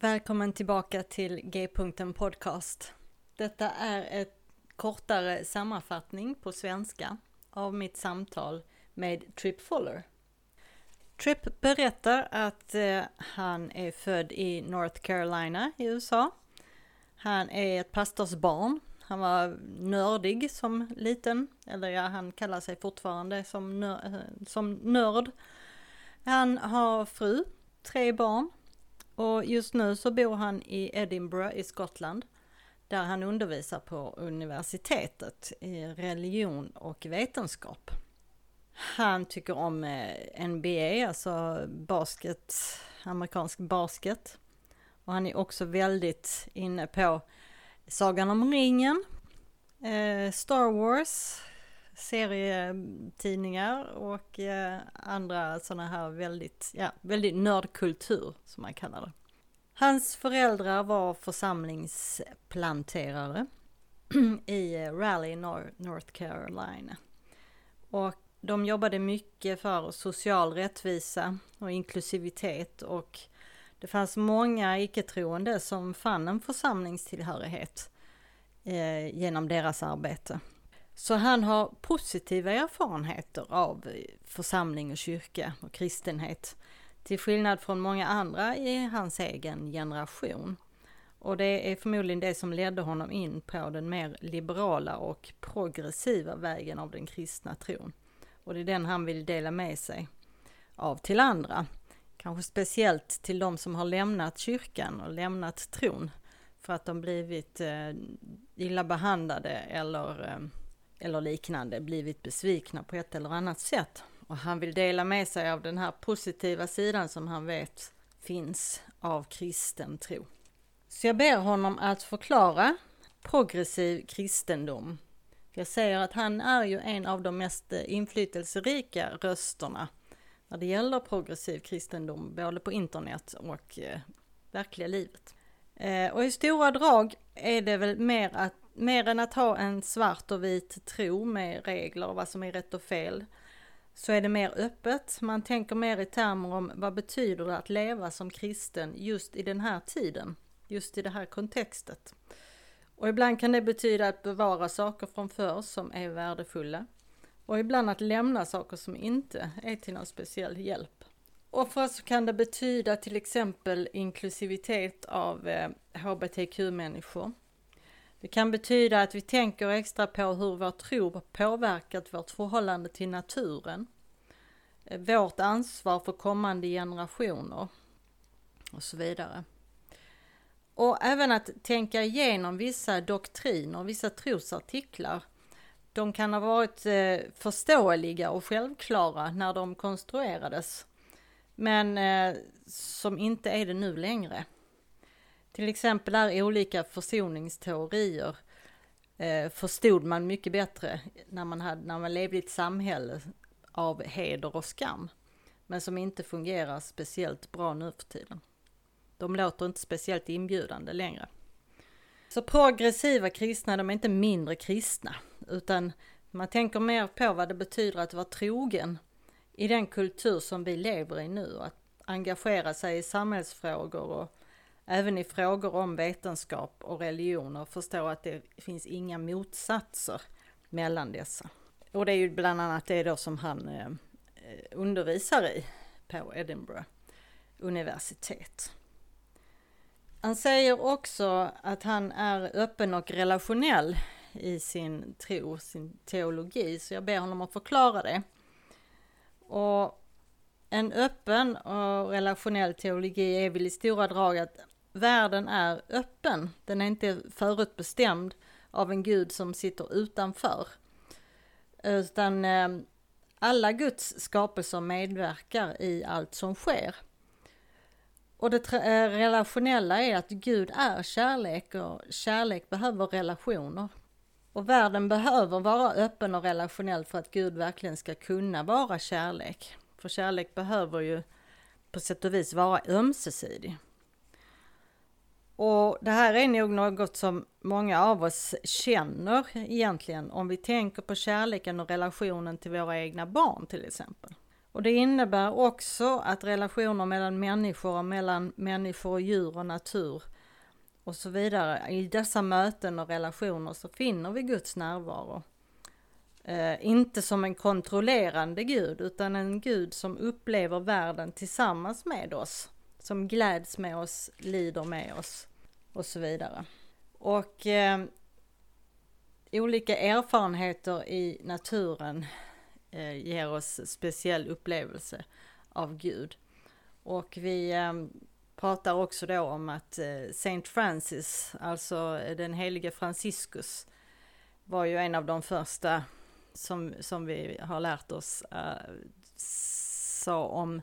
Välkommen tillbaka till G-punkten Podcast. Detta är ett kortare sammanfattning på svenska av mitt samtal med Trip Fuller. Trip berättar att eh, han är född i North Carolina i USA. Han är ett pastorsbarn. Han var nördig som liten, eller ja, han kallar sig fortfarande som, nör eh, som nörd. Han har fru, tre barn och just nu så bor han i Edinburgh i Skottland där han undervisar på universitetet i religion och vetenskap. Han tycker om eh, NBA, alltså basket, amerikansk basket. Och han är också väldigt inne på Sagan om ringen, eh, Star Wars, serietidningar och eh, andra sådana här väldigt, ja, väldigt nördkultur som man kallar det. Hans föräldrar var församlingsplanterare i Raleigh, North Carolina. Och de jobbade mycket för social rättvisa och inklusivitet och det fanns många icke-troende som fann en församlingstillhörighet eh, genom deras arbete. Så han har positiva erfarenheter av eh, församling och kyrka och kristenhet. Till skillnad från många andra i hans egen generation. Och det är förmodligen det som ledde honom in på den mer liberala och progressiva vägen av den kristna tron. Och det är den han vill dela med sig av till andra. Kanske speciellt till de som har lämnat kyrkan och lämnat tron för att de blivit eh, illa behandlade eller eh, eller liknande blivit besvikna på ett eller annat sätt. Och han vill dela med sig av den här positiva sidan som han vet finns av kristen tro. Så jag ber honom att förklara progressiv kristendom. Jag säger att han är ju en av de mest inflytelserika rösterna när det gäller progressiv kristendom, både på internet och eh, verkliga livet. Eh, och i stora drag är det väl mer att mer än att ha en svart och vit tro med regler och vad som är rätt och fel, så är det mer öppet. Man tänker mer i termer om vad betyder det att leva som kristen just i den här tiden, just i det här kontextet. Och ibland kan det betyda att bevara saker från förr som är värdefulla och ibland att lämna saker som inte är till någon speciell hjälp. Och för oss kan det betyda till exempel inklusivitet av eh, hbtq-människor det kan betyda att vi tänker extra på hur vår tro påverkat vårt förhållande till naturen, vårt ansvar för kommande generationer och så vidare. Och även att tänka igenom vissa doktriner, vissa trosartiklar. De kan ha varit eh, förståeliga och självklara när de konstruerades, men eh, som inte är det nu längre. Till exempel är olika försoningsteorier eh, förstod man mycket bättre när man, hade, när man levde i ett samhälle av heder och skam. Men som inte fungerar speciellt bra nu för tiden. De låter inte speciellt inbjudande längre. Så progressiva kristna, de är inte mindre kristna, utan man tänker mer på vad det betyder att vara trogen i den kultur som vi lever i nu. Att engagera sig i samhällsfrågor och även i frågor om vetenskap och religion och förstå att det finns inga motsatser mellan dessa. Och det är ju bland annat det då som han eh, undervisar i på Edinburgh universitet. Han säger också att han är öppen och relationell i sin tro, sin teologi, så jag ber honom att förklara det. Och en öppen och relationell teologi är väl i stora drag att världen är öppen. Den är inte förutbestämd av en gud som sitter utanför. Utan eh, alla Guds skapelser medverkar i allt som sker. Och det eh, relationella är att Gud är kärlek och kärlek behöver relationer. Och världen behöver vara öppen och relationell för att Gud verkligen ska kunna vara kärlek. För kärlek behöver ju på sätt och vis vara ömsesidig. Och det här är nog något som många av oss känner egentligen om vi tänker på kärleken och relationen till våra egna barn till exempel. Och det innebär också att relationer mellan människor och mellan människor och djur och natur och så vidare. I dessa möten och relationer så finner vi Guds närvaro. Eh, inte som en kontrollerande Gud utan en Gud som upplever världen tillsammans med oss. Som gläds med oss, lider med oss och så vidare. Och eh, olika erfarenheter i naturen eh, ger oss speciell upplevelse av Gud. Och vi eh, pratar också då om att eh, Saint Francis, alltså den helige Franciscus, var ju en av de första som, som vi har lärt oss eh, sa om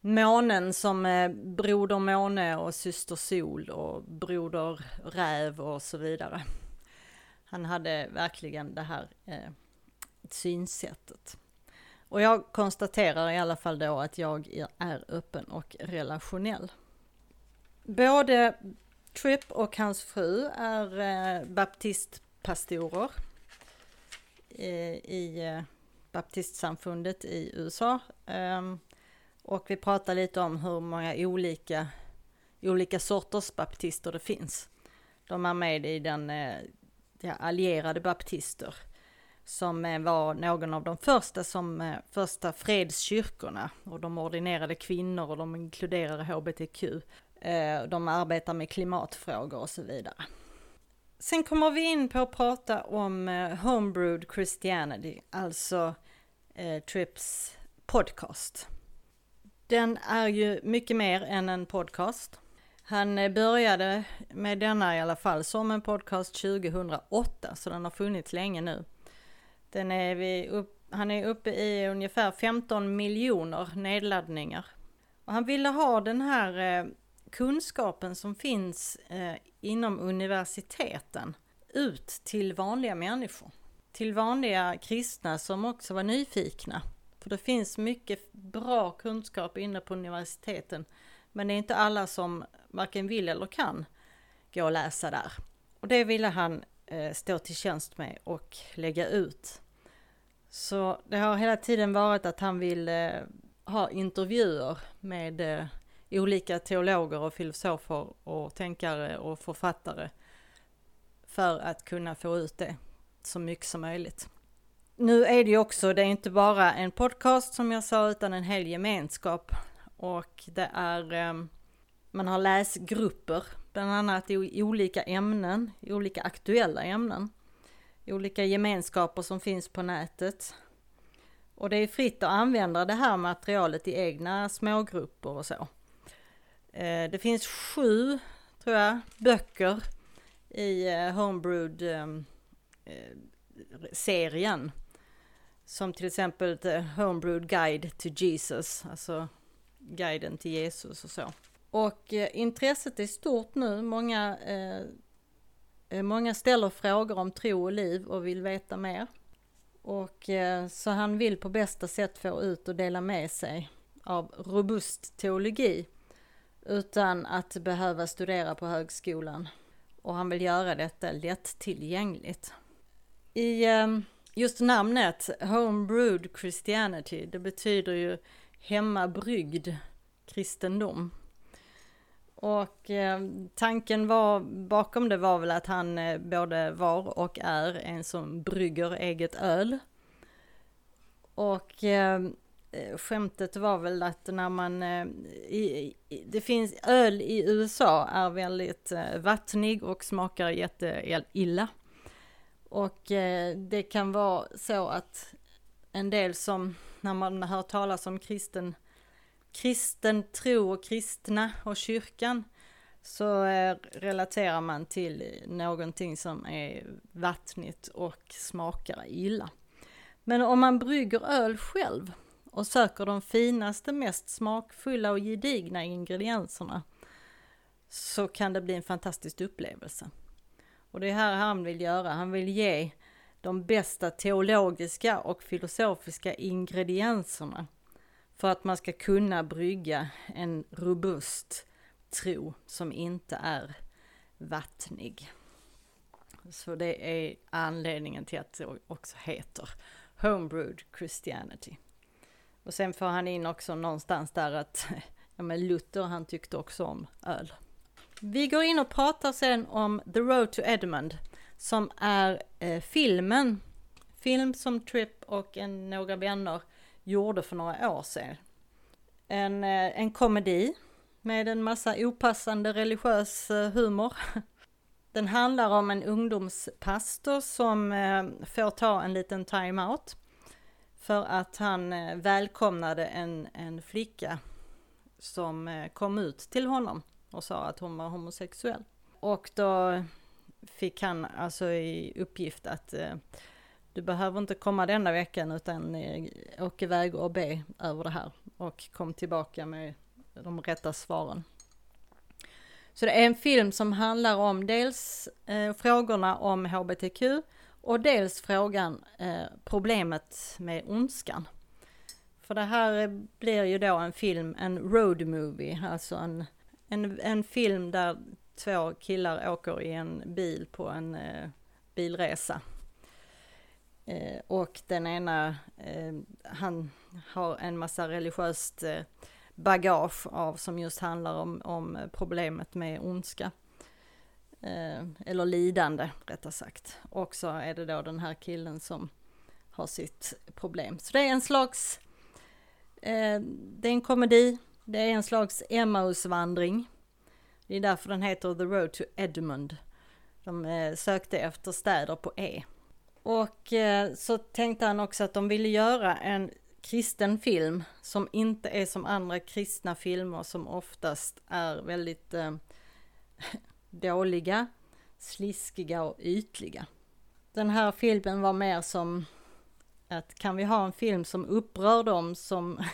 månen som eh, broder måne och syster sol och broder räv och så vidare. Han hade verkligen det här eh, synsättet. Och jag konstaterar i alla fall då att jag är öppen och relationell. Både Tripp och hans fru är eh, baptistpastorer eh, i eh, baptistsamfundet i USA. Um, och vi pratar lite om hur många olika, olika sorters baptister det finns. De är med i den eh, ja, allierade baptister som eh, var någon av de första som eh, första fredskyrkorna och de ordinerade kvinnor och de inkluderade hbtq. De arbetar med klimatfrågor och så vidare. Sen kommer vi in på att prata om Homebrewed Christianity, alltså eh, Trips podcast. Den är ju mycket mer än en podcast. Han eh, började med denna i alla fall som en podcast 2008, så den har funnits länge nu. Den är vi upp, han är uppe i ungefär 15 miljoner nedladdningar. Och han ville ha den här eh, kunskapen som finns eh, inom universiteten ut till vanliga människor. Till vanliga kristna som också var nyfikna. För det finns mycket bra kunskap inne på universiteten. Men det är inte alla som varken vill eller kan gå och läsa där. Och det ville han eh, stå till tjänst med och lägga ut. Så det har hela tiden varit att han vill eh, ha intervjuer med eh, olika teologer och filosofer och tänkare och författare för att kunna få ut det så mycket som möjligt. Nu är det ju också, det är inte bara en podcast som jag sa, utan en hel gemenskap. Och det är, ehm, man har läsgrupper, bland annat i olika ämnen, i olika aktuella ämnen. Olika gemenskaper som finns på nätet. Och det är fritt att använda det här materialet i egna smågrupper och så. Eh, det finns sju, tror jag, böcker i eh, Homebrewed ehm, eh, serien som till exempel The Homebrewed Guide to Jesus, alltså guiden till Jesus och så. Och eh, intresset är stort nu. Många, eh, eh, många ställer frågor om tro och liv och vill veta mer. Och eh, så han vill på bästa sätt få ut och dela med sig av robust teologi utan att behöva studera på högskolan. Och han vill göra detta lättillgängligt. I ehm, Just namnet Homebrewed Christianity, det betyder ju hemmabryggd kristendom. Och eh, tanken var, bakom det var väl att han eh, både var och är en som brygger eget öl. Och eh, eh skämtet var väl att när man, eh, i, i, det finns öl i USA är väldigt eh, vattnig och smakar jätteilla. Och eh, det kan vara så att en del som, när man hör talas om kristen, kristen tro och kristna och kyrkan, så eh, relaterar man till någonting som är vattnigt och smakar illa. Men om man brygger öl själv och söker de finaste, mest smakfulla och gedigna ingredienserna så kan det bli en fantastisk upplevelse. Och det är här han vill göra. Han vill ge de bästa teologiska och filosofiska ingredienserna för att man ska kunna brygga en robust tro som inte är vattnig. Så det är anledningen till att det också heter Homebrewed Christianity. Och sen får han in också någonstans där att ja, men Luther han tyckte också om öl. Vi går in och pratar sen om The Road to Edmund som är eh, filmen, film som Tripp och en, några vänner gjorde för några år sedan. En, eh, en komedi med en massa opassande religiös eh, humor. Den handlar om en ungdomspastor som eh, får ta en liten time-out för att han eh, välkomnade en, en flicka som eh, kom ut till honom och sa att hon var homosexuell. Och då fick han alltså i uppgift att eh, du behöver inte komma denna veckan utan eh, åk iväg och be över det här och kom tillbaka med de rätta svaren. Så det är en film som handlar om dels eh, frågorna om HBTQ och dels frågan, eh, problemet med ondskan. För det här eh, blir ju då en film, en road movie, alltså en, en, en film där två killar åker i en bil på en eh, bilresa. Eh, och den ena, eh, han har en massa religiöst eh, bagage av som just handlar om, om problemet med ondska. Eh, eller lidande rättare sagt. Och så är det då den här killen som har sitt problem. Så det är en slags, eh, det är en komedi, det är en slags Emmausvandring. Det är därför den heter The Road to Edmund. De eh, sökte efter städer på E. Och eh, så tänkte han också att de ville göra en kristen film som inte är som andra kristna filmer som oftast är väldigt eh, dåliga, sliskiga och ytliga. Den här filmen var mer som att kan vi ha en film som upprör dem som,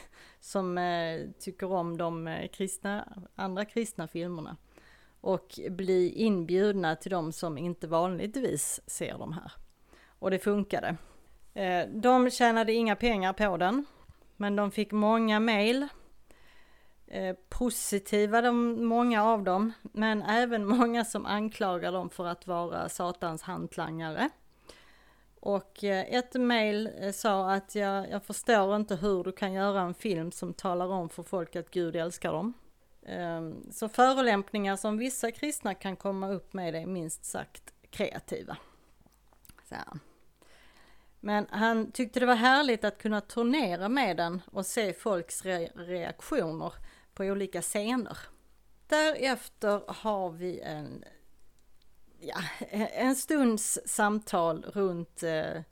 som eh, tycker om de eh, kristna, andra kristna filmerna och bli inbjudna till de som inte vanligtvis ser de här. Och det funkade. Eh, de tjänade inga pengar på den, men de fick många mejl. Eh, positiva, de, många av dem, men även många som anklagar dem för att vara Satans hantlangare. Och eh, ett mejl eh, sa att jag, jag förstår inte hur du kan göra en film som talar om för folk att Gud älskar dem. Ehm, så förolämpningar som vissa kristna kan komma upp med är minst sagt kreativa. Så. Men han tyckte det var härligt att kunna turnera med den och se folks re reaktioner på olika scener. Därefter har vi en, ja, en stunds samtal runt eh,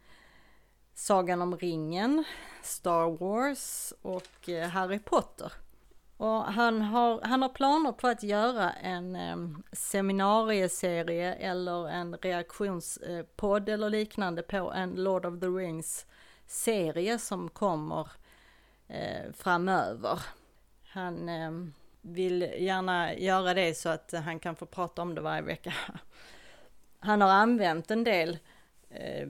Sagan om ringen, Star Wars och eh, Harry Potter. Och han har, han har planer på att göra en eh, seminarieserie eller en reaktionspodd eh, eller liknande på en Lord of the Rings serie som kommer eh, framöver. Han eh, vill gärna göra det så att han kan få prata om det varje vecka. Han har använt en del eh,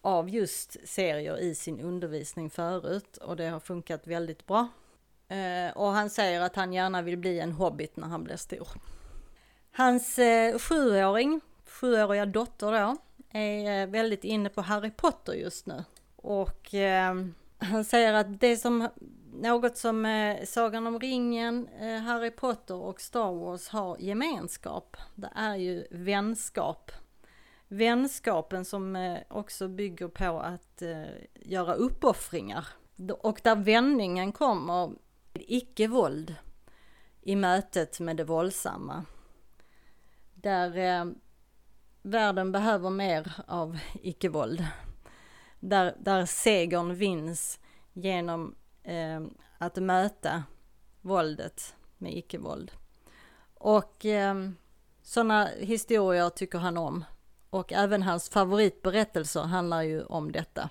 av just serier i sin undervisning förut och det har funkat väldigt bra. Eh, och han säger att han gärna vill bli en hobbit när han blir stor. Hans eh, sjuåring, sjuåriga dotter då, är eh, väldigt inne på Harry Potter just nu. Och eh, han säger att det som, något som eh, Sagan om ringen, eh, Harry Potter och Star Wars har gemenskap, det är ju vänskap. Vänskapen som eh, också bygger på att eh, göra uppoffringar. Och där vändningen kommer icke-våld i mötet med det våldsamma. Där eh, världen behöver mer av icke-våld. Där, där segern vinns genom eh, att möta våldet med icke-våld. Och eh, sådana historier tycker han om. Och även hans favoritberättelser handlar ju om detta.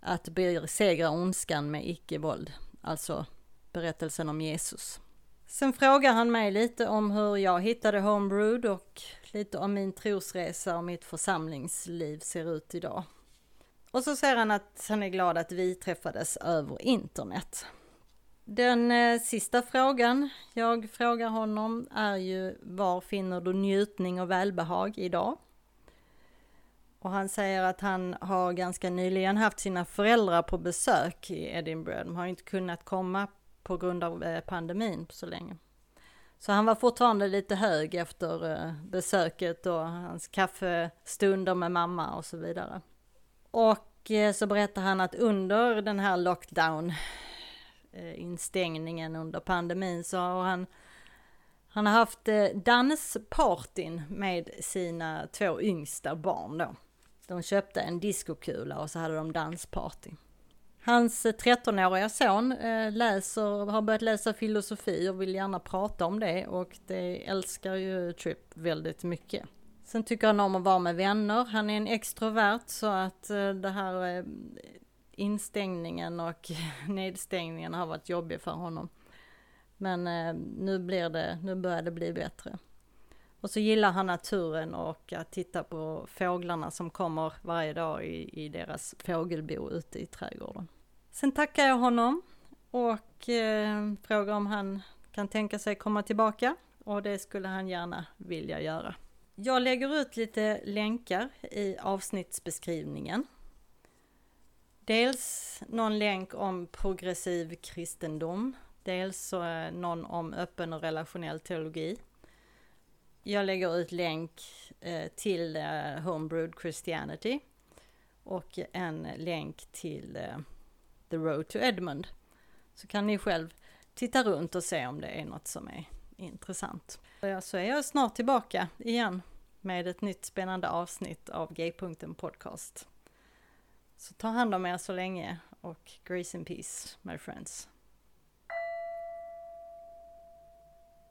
Att besegra ondskan med icke-våld. Alltså berättelsen om Jesus. Sen frågar han mig lite om hur jag hittade Homebrewed och lite om min trosresa och mitt församlingsliv ser ut idag. Och så säger han att han är glad att vi träffades över internet. Den eh, sista frågan jag frågar honom är ju var finner du njutning och välbehag idag? Och han säger att han har ganska nyligen haft sina föräldrar på besök i Edinburgh. De har inte kunnat komma på grund av eh, pandemin så länge. Så han var fortfarande lite hög efter eh, besöket och hans kaffestunder med mamma och så vidare. Och eh, så berättar han att under den här lockdown eh, instängningen under pandemin så har han han har haft eh, danspartyn med sina två yngsta barn då. De köpte en diskokula och så hade de dansparty. Hans 13-åriga son läser, har börjat läsa filosofi och vill gärna prata om det och det älskar ju Tripp väldigt mycket. Sen tycker han om att vara med vänner. Han är en extrovert så att eh, det här eh, instängningen och nedstängningen har varit jobbig för honom. Men eh, nu blir det, nu börjar det bli bättre. Och så gillar han naturen och att titta på fåglarna som kommer varje dag i, i deras fågelbo ute i trädgården. Sen tackar jag honom och eh, frågar om han kan tänka sig komma tillbaka och det skulle han gärna vilja göra. Jag lägger ut lite länkar i avsnittsbeskrivningen. Dels någon länk om progressiv kristendom, dels eh, någon om öppen och relationell teologi jag lägger ut länk eh, till eh, Homebrewed Christianity och en länk till The Road to Edmund. Så kan ni själv titta runt och se om det är något som är intressant. Så är jag snart tillbaka igen med ett nytt spännande avsnitt av G-punkten Podcast. Så ta hand om er så länge och grace and peace my friends.